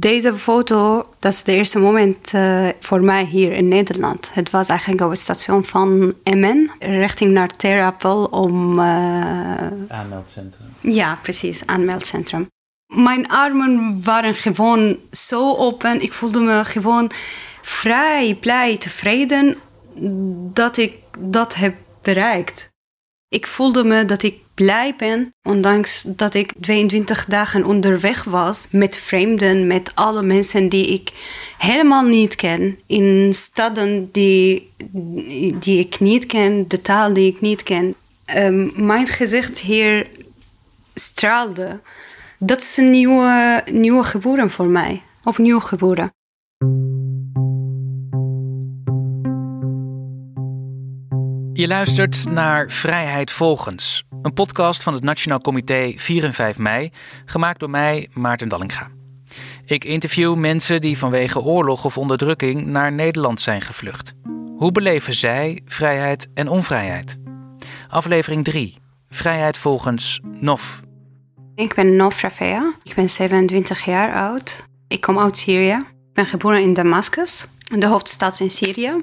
Deze foto, dat is de eerste moment uh, voor mij hier in Nederland. Het was eigenlijk op het station van Emmen, richting naar Terapel om... Uh, aanmeldcentrum. Ja, precies, aanmeldcentrum. Mijn armen waren gewoon zo open. Ik voelde me gewoon vrij, blij, tevreden dat ik dat heb bereikt. Ik voelde me dat ik blij ben, ondanks dat ik 22 dagen onderweg was met vreemden, met alle mensen die ik helemaal niet ken, in steden die, die ik niet ken, de taal die ik niet ken. Um, mijn gezicht hier straalde. Dat is een nieuwe, nieuwe geboren voor mij, opnieuw geboren. Je luistert naar Vrijheid Volgens, een podcast van het Nationaal Comité 4 en 5 mei, gemaakt door mij, Maarten Dallinga. Ik interview mensen die vanwege oorlog of onderdrukking naar Nederland zijn gevlucht. Hoe beleven zij vrijheid en onvrijheid? Aflevering 3. Vrijheid volgens NOF. Ik ben Nof Rafea. Ik ben 27 jaar oud. Ik kom uit Syrië. Ik ben geboren in Damascus, de hoofdstad in Syrië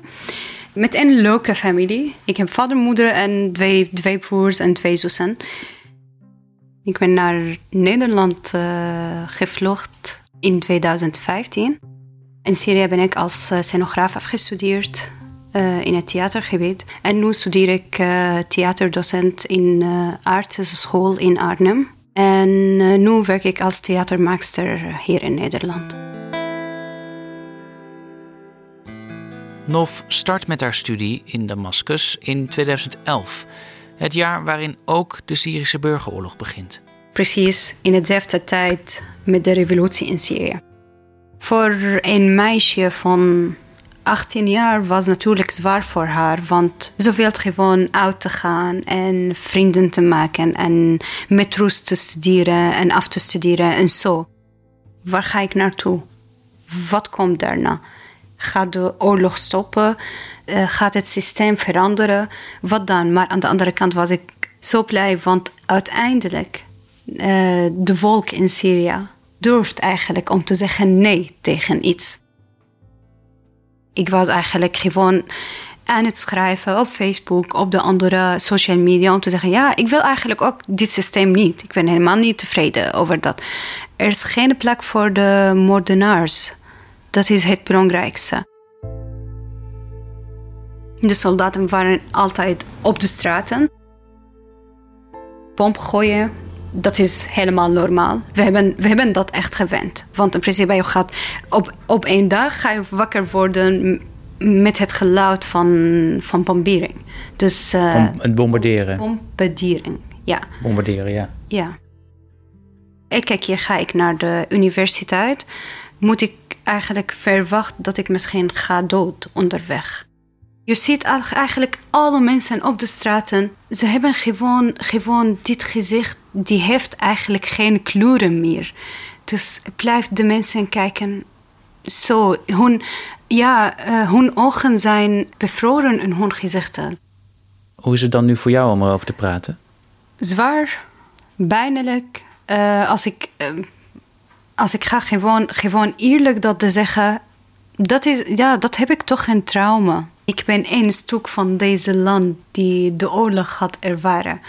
met een leuke familie. Ik heb vader, moeder en twee, twee broers en twee zussen. Ik ben naar Nederland uh, gevlucht in 2015. In Syrië ben ik als uh, scenograaf afgestudeerd uh, in het theatergebied. En nu studeer ik theaterdocent in uh, School in Arnhem. En nu werk ik als theatermaakster hier in Nederland. Nof start met haar studie in Damascus in 2011, het jaar waarin ook de Syrische burgeroorlog begint. Precies in hetzelfde tijd met de revolutie in Syrië. Voor een meisje van 18 jaar was natuurlijk zwaar voor haar, want ze wilde gewoon uit te gaan en vrienden te maken en met rust te studeren en af te studeren en zo. Waar ga ik naartoe? Wat komt daarna? Gaat de oorlog stoppen? Uh, gaat het systeem veranderen? Wat dan? Maar aan de andere kant was ik zo blij, want uiteindelijk uh, de volk in Syrië durft eigenlijk om te zeggen nee tegen iets. Ik was eigenlijk gewoon aan het schrijven op Facebook, op de andere social media, om te zeggen: ja, ik wil eigenlijk ook dit systeem niet. Ik ben helemaal niet tevreden over dat. Er is geen plek voor de moordenaars. Dat is het belangrijkste. De soldaten waren altijd op de straten. Pomp gooien, dat is helemaal normaal. We hebben, we hebben dat echt gewend. Want in principe, je gaat op, op één dag ga je wakker worden met het geluid van, van bombardering. Dus, uh, van het bombarderen? Bombardering, ja. Bombarderen, ja. Ja. Elke keer ga ik naar de universiteit. Moet ik eigenlijk verwacht dat ik misschien ga dood onderweg. Je ziet eigenlijk alle mensen op de straten. Ze hebben gewoon, gewoon dit gezicht. Die heeft eigenlijk geen kleuren meer. Dus blijft de mensen kijken zo. Hun, ja, uh, hun ogen zijn bevroren in hun gezichten. Hoe is het dan nu voor jou om erover te praten? Zwaar, pijnlijk. Uh, als ik... Uh, als ik ga gewoon, gewoon eerlijk dat te zeggen, dat, is, ja, dat heb ik toch een trauma. Ik ben één stuk van deze land die de oorlog had ervaren.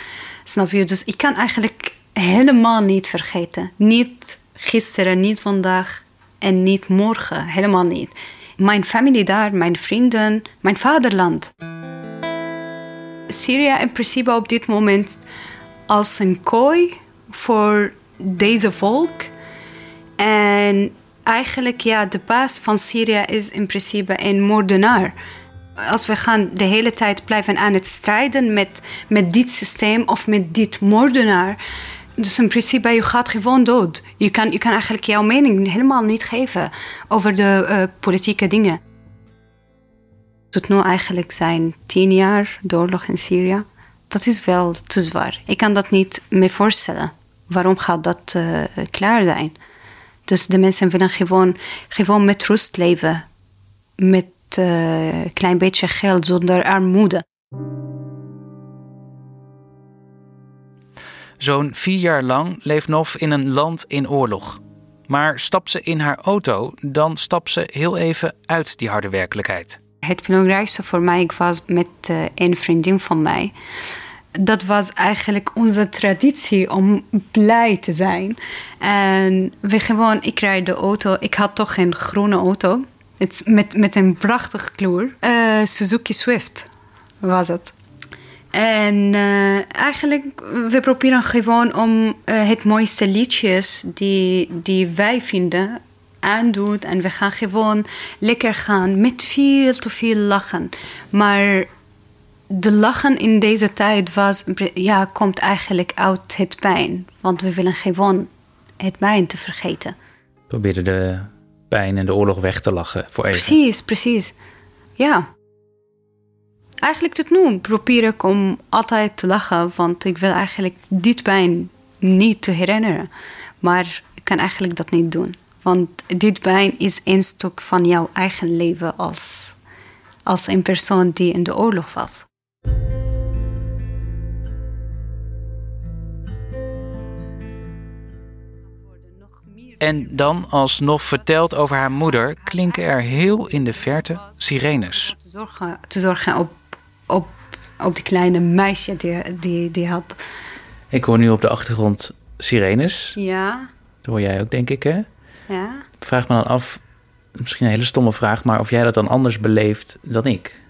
Snap je? Dus ik kan eigenlijk helemaal niet vergeten. Niet gisteren, niet vandaag en niet morgen. Helemaal niet. Mijn familie daar, mijn vrienden, mijn vaderland. Syrië in principe op dit moment als een kooi voor deze volk en eigenlijk, ja, de baas van Syrië is in principe een moordenaar. Als we gaan de hele tijd blijven aan het strijden met, met dit systeem of met dit moordenaar. Dus in principe, je gaat gewoon dood. Je kan, je kan eigenlijk jouw mening helemaal niet geven over de uh, politieke dingen. Tot nu eigenlijk zijn tien jaar oorlog in Syrië. Dat is wel te zwaar. Ik kan dat niet me voorstellen. Waarom gaat dat uh, klaar zijn? Dus de mensen willen gewoon, gewoon met rust leven. Met een uh, klein beetje geld, zonder armoede. Zo'n vier jaar lang leeft Nof in een land in oorlog. Maar stapt ze in haar auto, dan stapt ze heel even uit die harde werkelijkheid. Het belangrijkste voor mij was met uh, een vriendin van mij. Dat was eigenlijk onze traditie om blij te zijn. En we gewoon, ik rijd de auto. Ik had toch een groene auto. Het, met, met een prachtige kleur. Uh, Suzuki Swift was het. En uh, eigenlijk, we proberen gewoon om uh, het mooiste liedjes die, die wij vinden aandoen. En we gaan gewoon lekker gaan met veel te veel lachen. Maar de lachen in deze tijd was, ja, komt eigenlijk uit het pijn. Want we willen gewoon het pijn te vergeten. Probeerde de pijn en de oorlog weg te lachen voor even. Precies, precies. Ja. Eigenlijk tot nu probeer ik om altijd te lachen, want ik wil eigenlijk dit pijn niet te herinneren. Maar ik kan eigenlijk dat niet doen. Want dit pijn is een stuk van jouw eigen leven als, als een persoon die in de oorlog was. En dan, als Nof vertelt over haar moeder, klinken er heel in de verte sirenes. Te zorgen, te zorgen op, op, op die kleine meisje die, die, die had. Ik hoor nu op de achtergrond sirenes. Ja. Dat hoor jij ook, denk ik, hè? Ja. Ik vraag me dan af, misschien een hele stomme vraag, maar of jij dat dan anders beleeft dan ik?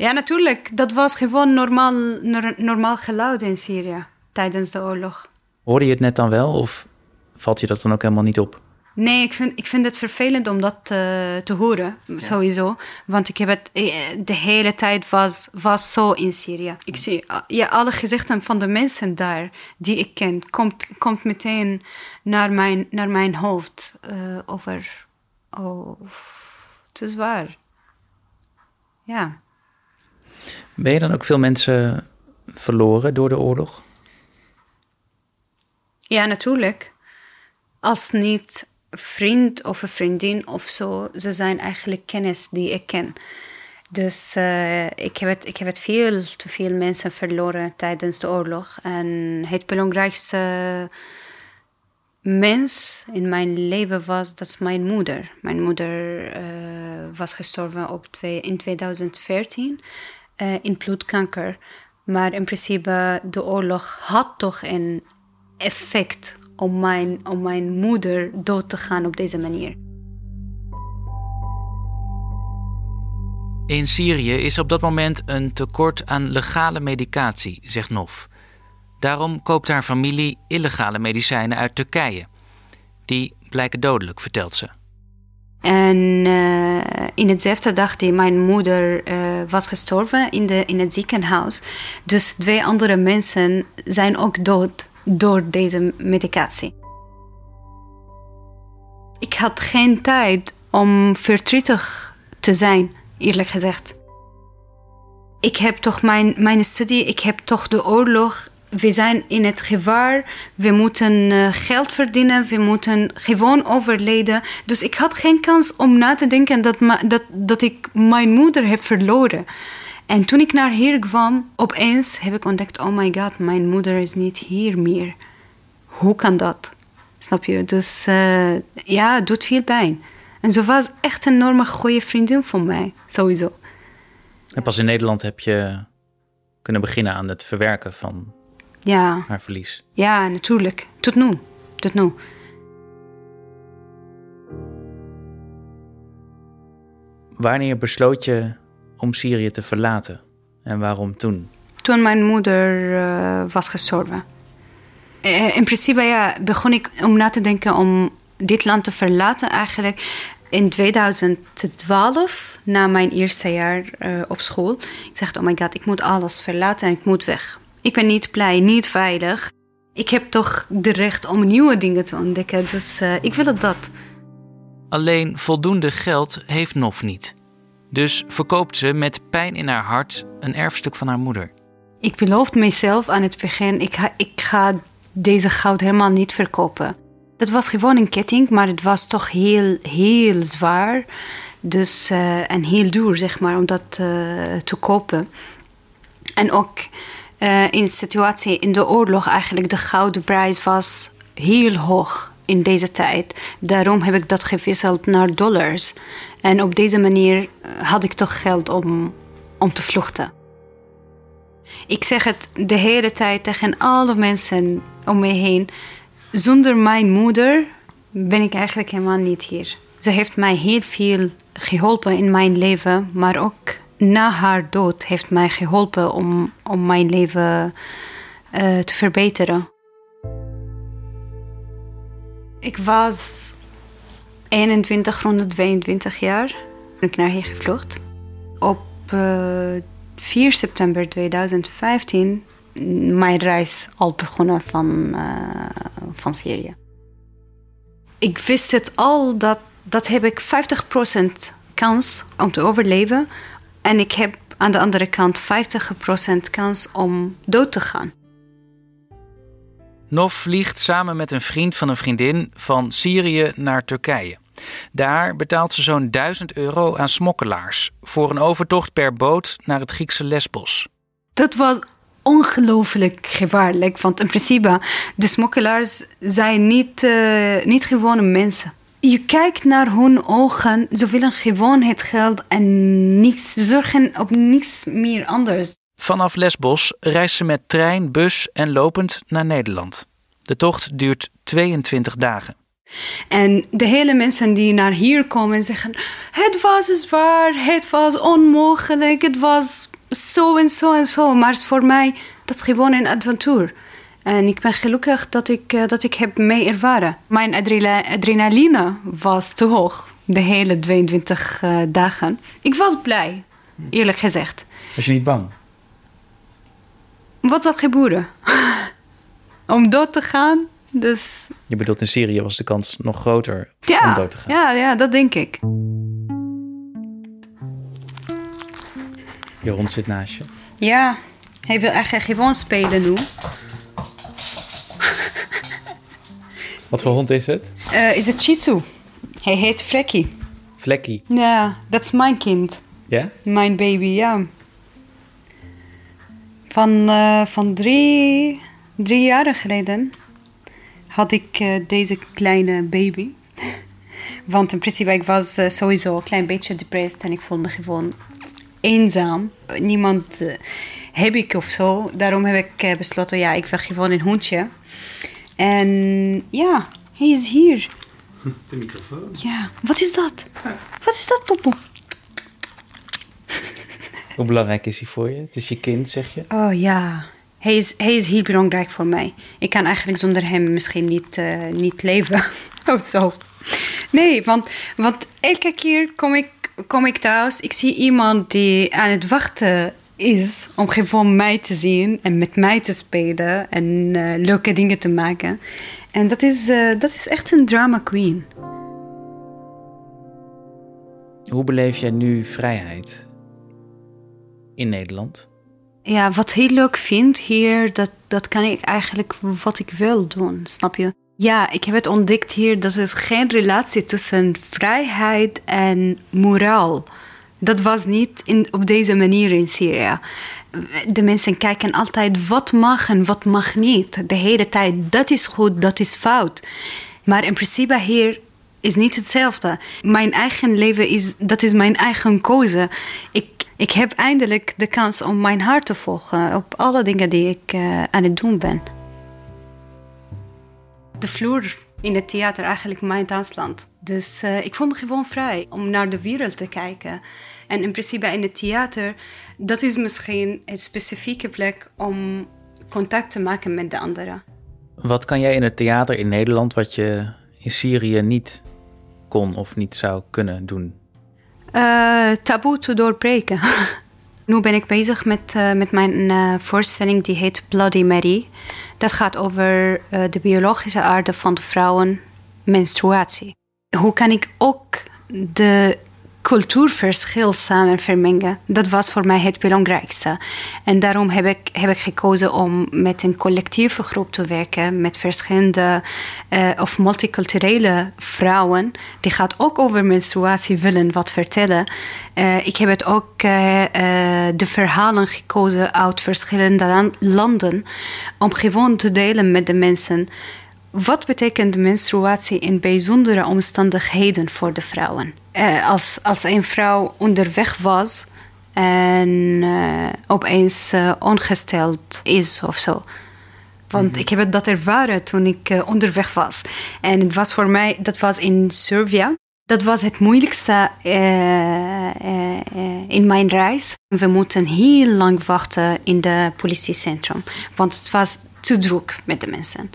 Ja, natuurlijk. Dat was gewoon normaal, normaal geluid in Syrië tijdens de oorlog. Hoorde je het net dan wel of valt je dat dan ook helemaal niet op? Nee, ik vind, ik vind het vervelend om dat uh, te horen, sowieso. Want ik heb het eh, de hele tijd was, was zo in Syrië. Ik zie uh, ja, alle gezichten van de mensen daar die ik ken, komt, komt meteen naar mijn, naar mijn hoofd uh, over. Oh, het is waar. Ja. Ben je dan ook veel mensen verloren door de oorlog? Ja, natuurlijk. Als niet vriend of een vriendin of zo, ze zijn eigenlijk kennis die ik ken. Dus uh, ik, heb het, ik heb het veel te veel mensen verloren tijdens de oorlog. En het belangrijkste mens in mijn leven was, dat is mijn moeder. Mijn moeder uh, was gestorven op twee, in 2014 uh, in bloedkanker. Maar in principe, de oorlog had toch een effect om mijn, om mijn moeder dood te gaan op deze manier. In Syrië is op dat moment een tekort aan legale medicatie, zegt Nof. Daarom koopt haar familie illegale medicijnen uit Turkije. Die blijken dodelijk, vertelt ze. En uh, in hetzelfde dag die mijn moeder uh, was gestorven in, de, in het ziekenhuis. Dus twee andere mensen zijn ook dood door deze medicatie. Ik had geen tijd om verdrietig te zijn, eerlijk gezegd. Ik heb toch mijn, mijn studie, ik heb toch de oorlog. We zijn in het gevaar, we moeten uh, geld verdienen, we moeten gewoon overleden. Dus ik had geen kans om na te denken dat, dat, dat ik mijn moeder heb verloren. En toen ik naar hier kwam, opeens heb ik ontdekt: oh my god, mijn moeder is niet hier meer. Hoe kan dat? Snap je? Dus uh, ja, het doet veel pijn. En ze was echt een enorme goede vriendin van mij, sowieso. En pas in Nederland heb je kunnen beginnen aan het verwerken van ja. haar verlies. Ja, natuurlijk. Tot nu. Tot nu. Wanneer besloot je om Syrië te verlaten? En waarom toen? Toen mijn moeder uh, was gestorven. Uh, in principe ja, begon ik om na te denken om dit land te verlaten eigenlijk in 2012, na mijn eerste jaar uh, op school. Ik zeg, oh my god, ik moet alles verlaten en ik moet weg. Ik ben niet blij, niet veilig. Ik heb toch de recht om nieuwe dingen te ontdekken, dus ik wil het dat. Alleen voldoende geld heeft Nof niet. Dus verkoopt ze met pijn in haar hart een erfstuk van haar moeder. Ik beloofde mezelf aan het begin: ik ga, ik ga deze goud helemaal niet verkopen. Dat was gewoon een ketting, maar het was toch heel, heel zwaar. Dus, uh, en heel duur, zeg maar, om dat uh, te kopen. En ook uh, in de situatie in de oorlog, eigenlijk de gouden prijs was heel hoog in deze tijd. Daarom heb ik dat gewisseld naar dollars. En op deze manier had ik toch geld om, om te vluchten. Ik zeg het de hele tijd tegen alle mensen om me heen. Zonder mijn moeder ben ik eigenlijk helemaal niet hier. Ze heeft mij heel veel geholpen in mijn leven, maar ook na haar dood heeft mij geholpen om, om mijn leven uh, te verbeteren. Ik was 21, rond 22 jaar. Ben ik naar hier gevlucht. Op uh, 4 september 2015 mijn reis al begonnen van, uh, van Syrië. Ik wist het al dat, dat heb ik 50% kans om te overleven. En ik heb aan de andere kant 50% kans om dood te gaan. Nof vliegt samen met een vriend van een vriendin van Syrië naar Turkije. Daar betaalt ze zo'n 1000 euro aan smokkelaars voor een overtocht per boot naar het Griekse Lesbos. Dat was ongelooflijk gevaarlijk, want in principe de smokkelaars zijn niet, uh, niet gewone mensen. Je kijkt naar hun ogen, ze willen gewoon het geld en niets, zorgen op niets meer anders. Vanaf Lesbos reist ze met trein, bus en lopend naar Nederland. De tocht duurt 22 dagen. En de hele mensen die naar hier komen zeggen: Het was zwaar, het was onmogelijk, het was zo en zo en zo. Maar voor mij dat is gewoon een avontuur. En ik ben gelukkig dat ik, uh, dat ik heb mee ervaren. Mijn adrenaline was te hoog de hele 22 uh, eh, dagen. Ik was blij, eerlijk gezegd. Was je niet bang? Wat zal gebeuren? Om dood te gaan? Dus... Je bedoelt in Syrië was de kans nog groter ja, om dood te gaan? Ja, ja, dat denk ik. Je hond zit naast je. Ja, hij wil eigenlijk gewoon spelen nu. Wat voor hond is het? Uh, is het Shih Tzu. Hij heet Frekkie. Vlekkie? Ja, dat is mijn kind. Ja? Mijn baby, ja. Van, uh, van drie, drie jaren geleden had ik uh, deze kleine baby. Want in principe, ik was sowieso een klein beetje depressed en ik voelde me gewoon eenzaam. Niemand heb ik of zo. Daarom heb ik besloten, ja, ik wil gewoon een hondje. En ja, hij is hier. De microfoon. Ja, wat is dat? Wat is dat, Popo? Hoe belangrijk is hij voor je? Het is je kind, zeg je? Oh ja, hij is, hij is heel belangrijk voor mij. Ik kan eigenlijk zonder hem misschien niet, uh, niet leven of zo. Nee, want, want elke keer kom ik, kom ik thuis, ik zie iemand die aan het wachten is om gewoon mij te zien en met mij te spelen en uh, leuke dingen te maken. En dat is, uh, dat is echt een drama queen. Hoe beleef jij nu vrijheid in Nederland? Ja, wat heel leuk vind hier, dat, dat kan ik eigenlijk wat ik wil doen, snap je? Ja, ik heb het ontdekt hier dat er geen relatie tussen vrijheid en moraal. Dat was niet in, op deze manier in Syrië. De mensen kijken altijd wat mag en wat mag niet. De hele tijd, dat is goed, dat is fout. Maar in principe hier is niet hetzelfde. Mijn eigen leven is, dat is mijn eigen keuze. Ik ik heb eindelijk de kans om mijn hart te volgen op alle dingen die ik uh, aan het doen ben. De vloer in het theater eigenlijk mijn thuisland. Dus uh, ik voel me gewoon vrij om naar de wereld te kijken. En in principe in het theater, dat is misschien een specifieke plek om contact te maken met de anderen. Wat kan jij in het theater in Nederland wat je in Syrië niet kon of niet zou kunnen doen? uh, taboe te doorbreken. nu ben ik bezig met, uh, met mijn uh, voorstelling die heet Bloody Mary. Dat gaat over de biologische aarde van de vrouwen, menstruatie. Hoe kan ik ook de cultuurverschil samen vermengen. Dat was voor mij het belangrijkste. En daarom heb ik, heb ik gekozen om met een collectieve groep te werken, met verschillende uh, of multiculturele vrouwen. Die gaat ook over menstruatie willen wat vertellen. Uh, ik heb het ook uh, de verhalen gekozen uit verschillende landen om gewoon te delen met de mensen wat betekent menstruatie in bijzondere omstandigheden voor de vrouwen? Uh, als, als een vrouw onderweg was en uh, opeens uh, ongesteld is of zo. Want ik heb dat ervaren toen ik onderweg was. En het was voor mij, dat was in Servië. Dat was het moeilijkste in mijn reis. We moeten heel lang wachten in het politiecentrum. Want het was te druk met de mensen.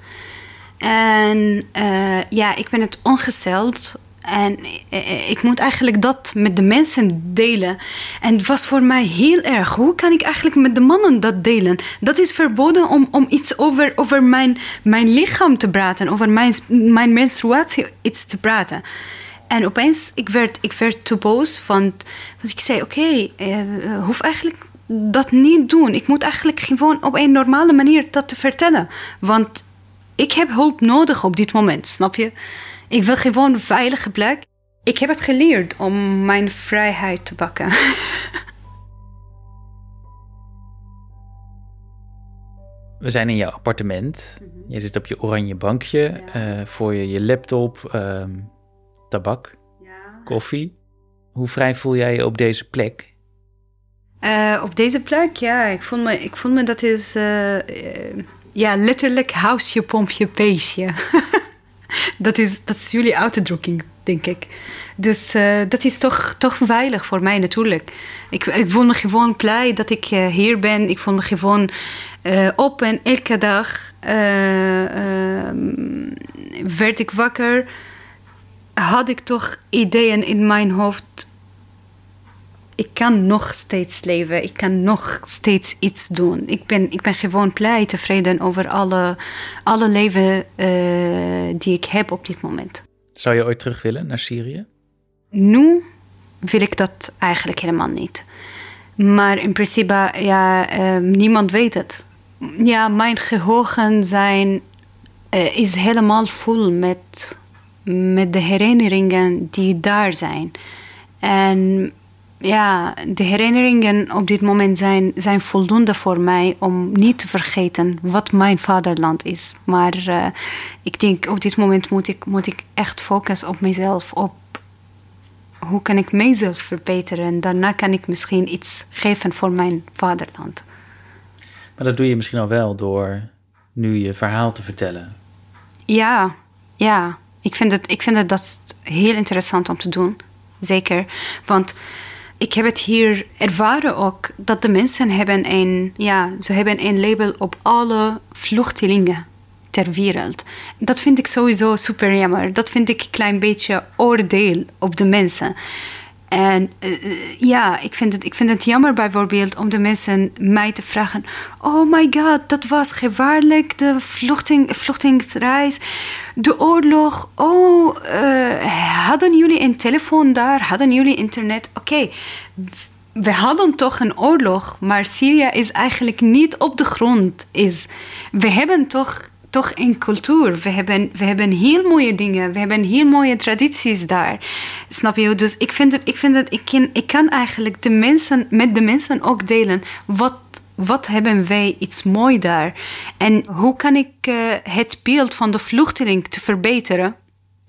En uh, ja, ik ben het ongesteld. En eh, ik moet eigenlijk dat met de mensen delen. En het was voor mij heel erg. Hoe kan ik eigenlijk met de mannen dat delen? Dat is verboden om, om iets over, over mijn, mijn lichaam te praten. Over mijn, mijn menstruatie iets te praten. En opeens, ik werd, ik werd te boos. Want, ik zei, oké, okay, uh, hoef eigenlijk dat niet doen. Ik moet eigenlijk gewoon op een normale manier dat te vertellen. Want ik heb hulp nodig op dit moment, snap je? Ik wil gewoon een veilige plek. Ik heb het geleerd om mijn vrijheid te pakken. We zijn in jouw appartement. Mhm. Je zit op je oranje bankje. Eh, voor je je laptop, uh, tabak, ja. koffie. Hoe vrij voel jij je op deze plek? Uh, op deze plek, ja, ik voel me, ik voel me dat is uh, ja, letterlijk house je pompje beestje. dat, is, dat is jullie uitdrukking, denk ik. Dus uh, dat is toch, toch veilig voor mij natuurlijk. Ik, ik voel me gewoon blij dat ik hier ben. Ik voel me gewoon op en elke dag werd ik wakker. Had ik toch ideeën in mijn hoofd ik kan nog steeds leven. Ik kan nog steeds iets doen. Ik ben, ik ben gewoon blij, tevreden over alle, alle leven uh, die ik heb op dit moment. Zou je ooit terug willen naar Syrië? Nu wil ik dat eigenlijk helemaal niet. Maar in principe, ja, uh, niemand weet het. Ja, mijn geheugen zijn, uh, is helemaal vol met, met de herinneringen die daar zijn. En ja, de herinneringen op dit moment zijn, zijn voldoende voor mij om niet te vergeten wat mijn vaderland is. Maar uh, ik denk op dit moment moet ik, moet ik echt focussen op mezelf, op hoe kan ik mezelf verbeteren. En daarna kan ik misschien iets geven voor mijn vaderland. Maar dat doe je misschien al wel door nu je verhaal te vertellen. Ja, ja. Ik vind het, ik vind het dat heel interessant om te doen. Zeker. Want ik heb het hier ervaren ook dat de mensen hebben een, ja, ze hebben een label op alle vluchtelingen ter wereld. Dat vind ik sowieso super jammer. Dat vind ik een klein beetje oordeel op de mensen. En uh, ja, ik vind, het, ik vind het jammer bijvoorbeeld om de mensen mij te vragen: Oh my god, dat was gevaarlijk, de vluchting, vluchtingsreis, de oorlog. Oh, uh, hadden jullie een telefoon daar? Hadden jullie internet? Oké, we hadden toch een oorlog, maar Syrië is eigenlijk niet op de grond. Is. We hebben toch toch een cultuur. We hebben, we hebben heel mooie dingen. We hebben heel mooie tradities daar. Snap je? Dus ik vind het, ik, vind het, ik, kan, ik kan eigenlijk de mensen, met de mensen ook delen. Wat, wat hebben wij iets mooi daar? En hoe kan ik uh, het beeld van de vluchteling te verbeteren?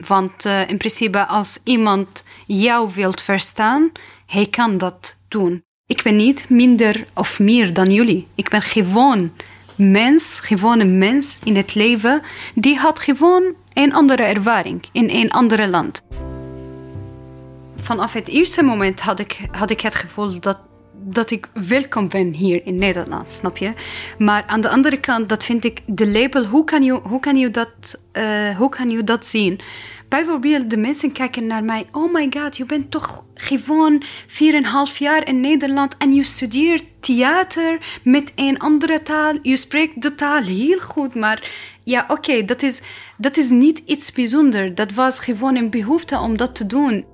Want uh, in principe, als iemand jou wilt verstaan, hij kan dat doen. Ik ben niet minder of meer dan jullie. Ik ben gewoon mens, gewone mens in het leven, die had gewoon een andere ervaring in een ander land. Vanaf het eerste moment had ik, had ik het gevoel dat, dat ik welkom ben hier in Nederland, snap je? Maar aan de andere kant, dat vind ik de label, hoe kan je, hoe kan je, dat, uh, hoe kan je dat zien? Bijvoorbeeld, de mensen kijken naar mij. Oh my god, je bent toch gewoon 4,5 jaar in Nederland en je studeert theater met een andere taal. Je spreekt de taal heel goed, maar ja, oké, dat, is, dat is niet iets bijzonders. Dat was gewoon een behoefte om dat te doen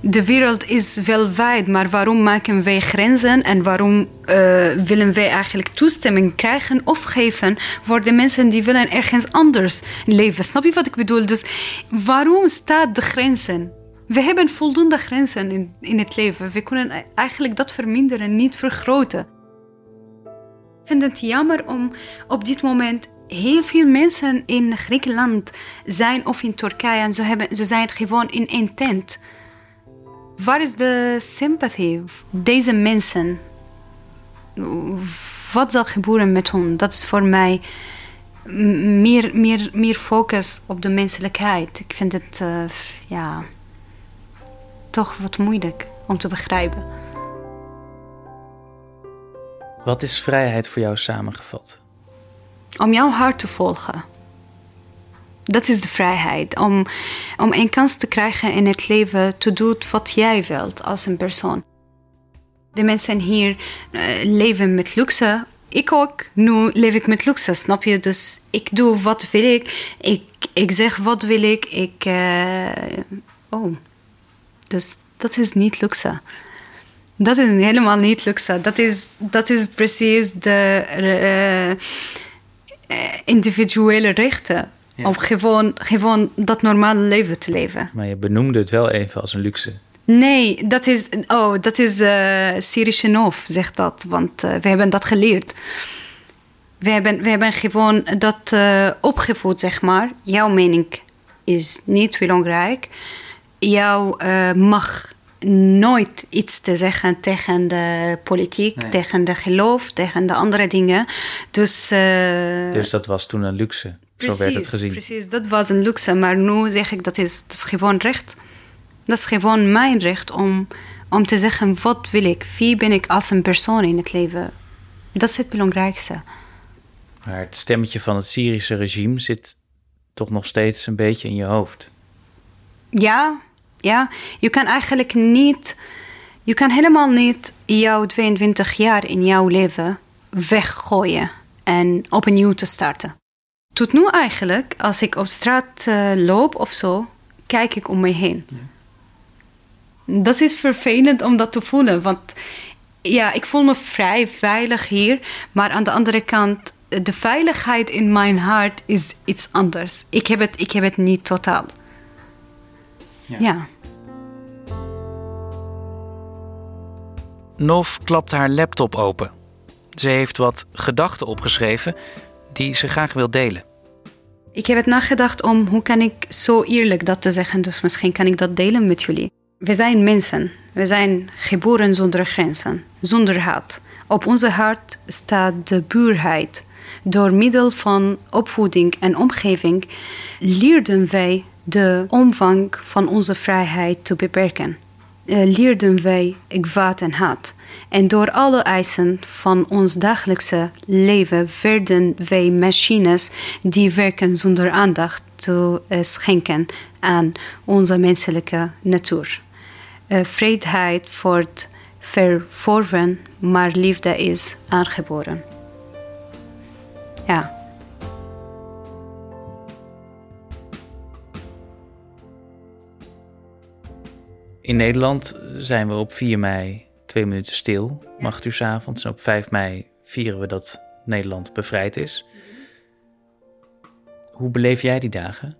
de wereld is wijd, maar waarom maken wij grenzen en waarom uh, willen wij eigenlijk toestemming krijgen of geven voor de mensen die willen ergens anders leven? Snap je wat ik bedoel? Dus waarom staat de grenzen? We hebben voldoende grenzen in, in het leven. We kunnen eigenlijk dat verminderen, niet vergroten. Ik vind het jammer om op dit moment heel veel mensen in Griekenland zijn of in Turkije en ze, hebben, ze zijn gewoon in één tent. Waar is de sympathie? Deze mensen, wat zal gebeuren met hen? Dat is voor mij meer, meer, meer focus op de menselijkheid. Ik vind het uh, ja, toch wat moeilijk om te begrijpen. Wat is vrijheid voor jou samengevat? Om jouw hart te volgen. Dat is de vrijheid. Om, om een kans te krijgen in het leven te doen wat jij wilt als een persoon. De mensen hier uh, leven met luxe. Ik ook. Nu leef ik met luxe, snap je? Dus ik doe wat wil ik. Ik, ik zeg wat wil ik. Ik. Uh, oh. Dus dat is niet luxe. Dat is helemaal niet luxe. Dat is, dat is precies de uh, individuele rechten. Om gewoon, gewoon dat normale leven te leven. Maar je benoemde het wel even als een luxe. Nee, dat is, oh, dat is uh, Syrische zegt dat. Want uh, we hebben dat geleerd. We hebben, we hebben gewoon dat uh, opgevoed, zeg maar. Jouw mening is niet belangrijk. Jouw mag nooit iets te zeggen tegen de politiek, tegen de geloof, tegen de andere dingen. Dus, dus dat was toen een luxe. Precies, Zo werd het gezien. Precies, dat was een luxe. Maar nu zeg ik dat is, dat is gewoon recht. Dat is gewoon mijn recht om, om te zeggen wat wil ik, wie ben ik als een persoon in het leven. Dat is het belangrijkste. Maar het stemmetje van het Syrische regime zit toch nog steeds een beetje in je hoofd. Ja, ja, je kan eigenlijk niet, je kan helemaal niet jouw 22 jaar in jouw leven weggooien en opnieuw te starten. Tot nu eigenlijk, als ik op straat uh, loop of zo, kijk ik om me heen. Dat is vervelend om dat te voelen, want ja, ik voel me vrij veilig hier, maar aan de andere kant, de veiligheid in mijn hart is iets anders. Ik heb het, ik heb het niet totaal. ja. ja. Nov klapt haar laptop open. Ze heeft wat gedachten opgeschreven die ze graag wil delen. Ik heb het nagedacht om hoe kan ik zo eerlijk dat te zeggen, dus misschien kan ik dat delen met jullie. We zijn mensen. We zijn geboren zonder grenzen, zonder haat. Op onze hart staat de puurheid. Door middel van opvoeding en omgeving leerden wij de omvang van onze vrijheid te beperken. Uh, leerden wij kwaad en haat. En door alle eisen van ons dagelijkse leven werden wij machines die werken zonder aandacht te uh, schenken aan onze menselijke natuur. Uh, vreedheid wordt verworven, maar liefde is aangeboren. Ja. In Nederland zijn we op 4 mei twee minuten stil, mag u avonds. En op 5 mei vieren we dat Nederland bevrijd is. Hoe beleef jij die dagen?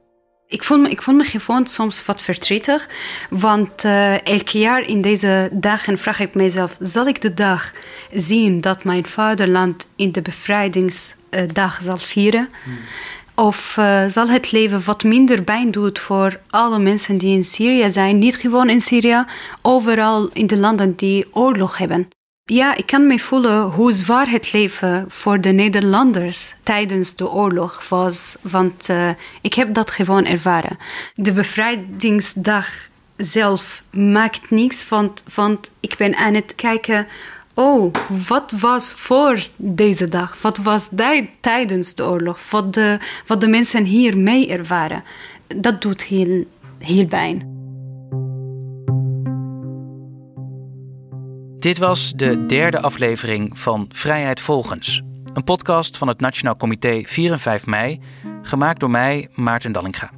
Ik voel me, ik voel me gewoon soms wat verdrietig, want uh, elk jaar in deze dagen vraag ik mezelf: zal ik de dag zien dat mijn vaderland in de bevrijdingsdag zal vieren? Hmm. Of uh, zal het leven wat minder pijn doen voor alle mensen die in Syrië zijn? Niet gewoon in Syrië, overal in de landen die oorlog hebben. Ja, ik kan me voelen hoe zwaar het leven voor de Nederlanders tijdens de oorlog was, want uh, ik heb dat gewoon ervaren. De bevrijdingsdag zelf maakt niks, want ik ben aan het kijken oh, wat was voor deze dag? Wat was tijdens de oorlog? Wat de, wat de mensen hier mee ervaren? Dat doet heel, heel pijn. Dit was de derde aflevering van Vrijheid Volgens. Een podcast van het Nationaal Comité 4 en 5 mei, gemaakt door mij, Maarten Dallinga.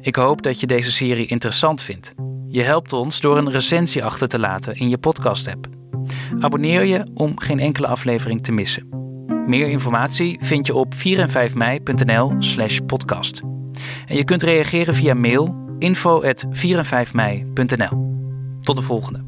Ik hoop dat je deze serie interessant vindt. Je helpt ons door een recensie achter te laten in je podcast-app. Abonneer je om geen enkele aflevering te missen. Meer informatie vind je op 4 en 5 mei.nl/slash podcast. En je kunt reageren via mail info 4 en 5 mei.nl. Tot de volgende.